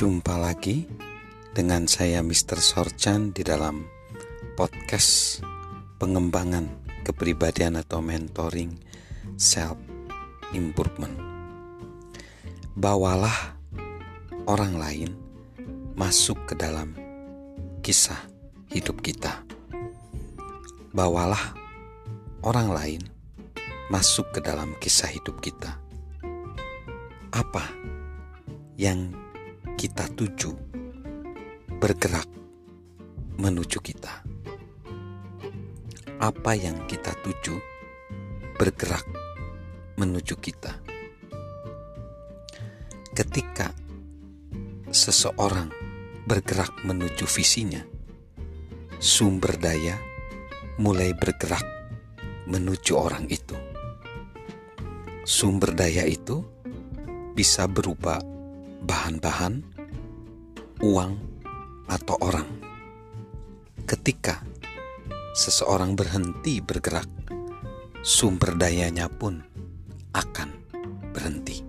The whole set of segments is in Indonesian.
Jumpa lagi dengan saya Mr. Sorchan di dalam podcast pengembangan kepribadian atau mentoring self improvement. Bawalah orang lain masuk ke dalam kisah hidup kita. Bawalah orang lain masuk ke dalam kisah hidup kita. Apa yang kita tuju bergerak menuju kita? Apa yang kita tuju bergerak menuju kita? Ketika seseorang bergerak menuju visinya, sumber daya mulai bergerak menuju orang itu. Sumber daya itu bisa berupa bahan-bahan, uang, atau orang. Ketika seseorang berhenti bergerak, sumber dayanya pun akan berhenti.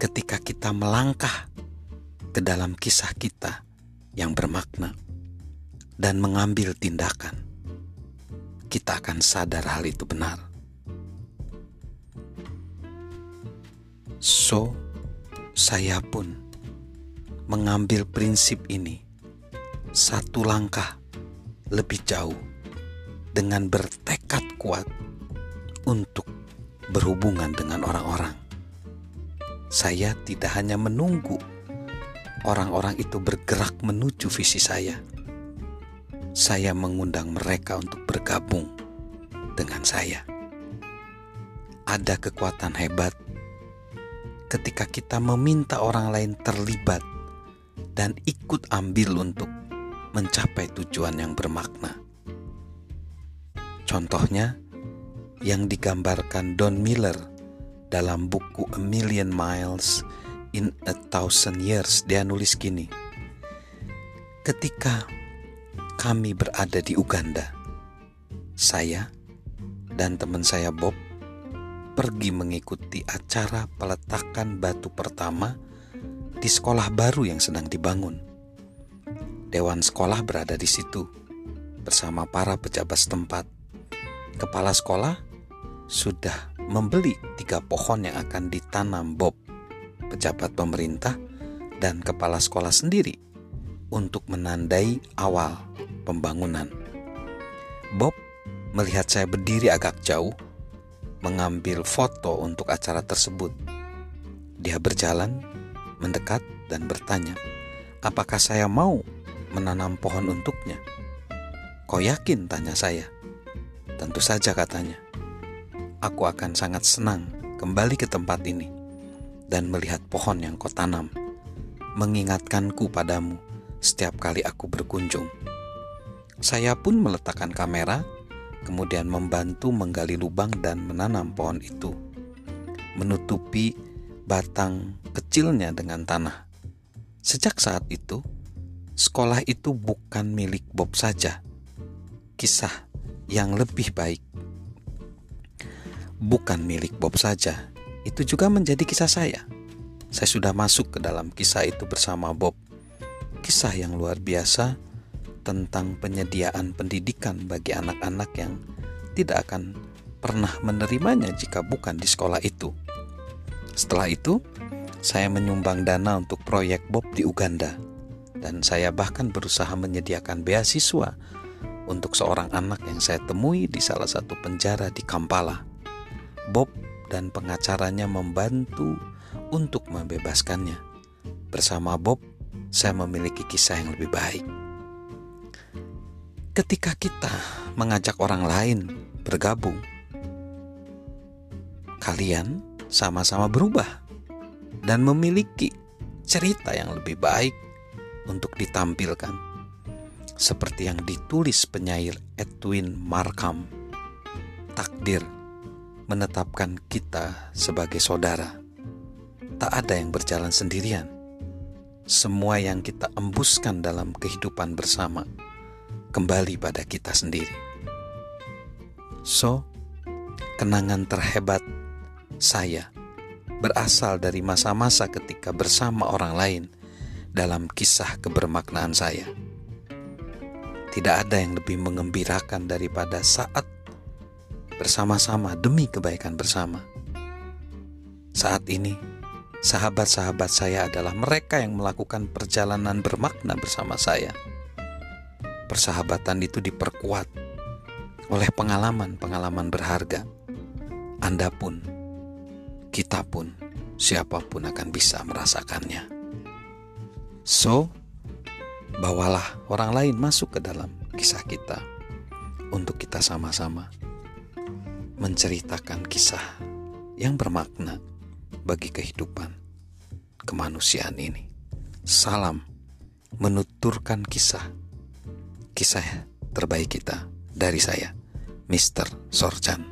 Ketika kita melangkah ke dalam kisah kita yang bermakna dan mengambil tindakan, kita akan sadar hal itu benar. So, saya pun mengambil prinsip ini satu langkah lebih jauh dengan bertekad kuat untuk berhubungan dengan orang-orang. Saya tidak hanya menunggu orang-orang itu bergerak menuju visi saya. Saya mengundang mereka untuk bergabung dengan saya. Ada kekuatan hebat ketika kita meminta orang lain terlibat dan ikut ambil untuk mencapai tujuan yang bermakna. Contohnya yang digambarkan Don Miller dalam buku A Million Miles in a Thousand Years dia nulis gini. Ketika kami berada di Uganda, saya dan teman saya Bob pergi mengikuti acara peletakan batu pertama di sekolah baru yang sedang dibangun. Dewan sekolah berada di situ bersama para pejabat setempat. Kepala sekolah sudah membeli tiga pohon yang akan ditanam Bob, pejabat pemerintah, dan kepala sekolah sendiri untuk menandai awal pembangunan. Bob melihat saya berdiri agak jauh mengambil foto untuk acara tersebut. Dia berjalan, mendekat, dan bertanya, "Apakah saya mau menanam pohon untuknya?" "Kau yakin?" tanya saya. "Tentu saja," katanya. "Aku akan sangat senang kembali ke tempat ini dan melihat pohon yang kau tanam, mengingatkanku padamu setiap kali aku berkunjung." Saya pun meletakkan kamera kemudian membantu menggali lubang dan menanam pohon itu, menutupi batang kecilnya dengan tanah. Sejak saat itu, sekolah itu bukan milik Bob saja. Kisah yang lebih baik bukan milik Bob saja, itu juga menjadi kisah saya. Saya sudah masuk ke dalam kisah itu bersama Bob. Kisah yang luar biasa tentang penyediaan pendidikan bagi anak-anak yang tidak akan pernah menerimanya jika bukan di sekolah itu. Setelah itu, saya menyumbang dana untuk proyek Bob di Uganda, dan saya bahkan berusaha menyediakan beasiswa untuk seorang anak yang saya temui di salah satu penjara di Kampala. Bob dan pengacaranya membantu untuk membebaskannya. Bersama Bob, saya memiliki kisah yang lebih baik. Ketika kita mengajak orang lain bergabung, kalian sama-sama berubah dan memiliki cerita yang lebih baik untuk ditampilkan. Seperti yang ditulis penyair Edwin Markham, takdir menetapkan kita sebagai saudara. Tak ada yang berjalan sendirian. Semua yang kita embuskan dalam kehidupan bersama kembali pada kita sendiri. So, kenangan terhebat saya berasal dari masa-masa ketika bersama orang lain dalam kisah kebermaknaan saya. Tidak ada yang lebih mengembirakan daripada saat bersama-sama demi kebaikan bersama. Saat ini, sahabat-sahabat saya adalah mereka yang melakukan perjalanan bermakna bersama saya. Persahabatan itu diperkuat oleh pengalaman-pengalaman berharga. Anda pun, kita pun, siapa pun akan bisa merasakannya. So, bawalah orang lain masuk ke dalam kisah kita untuk kita sama-sama menceritakan kisah yang bermakna bagi kehidupan kemanusiaan ini. Salam menuturkan kisah kisah terbaik kita dari saya, Mr. Sorjan.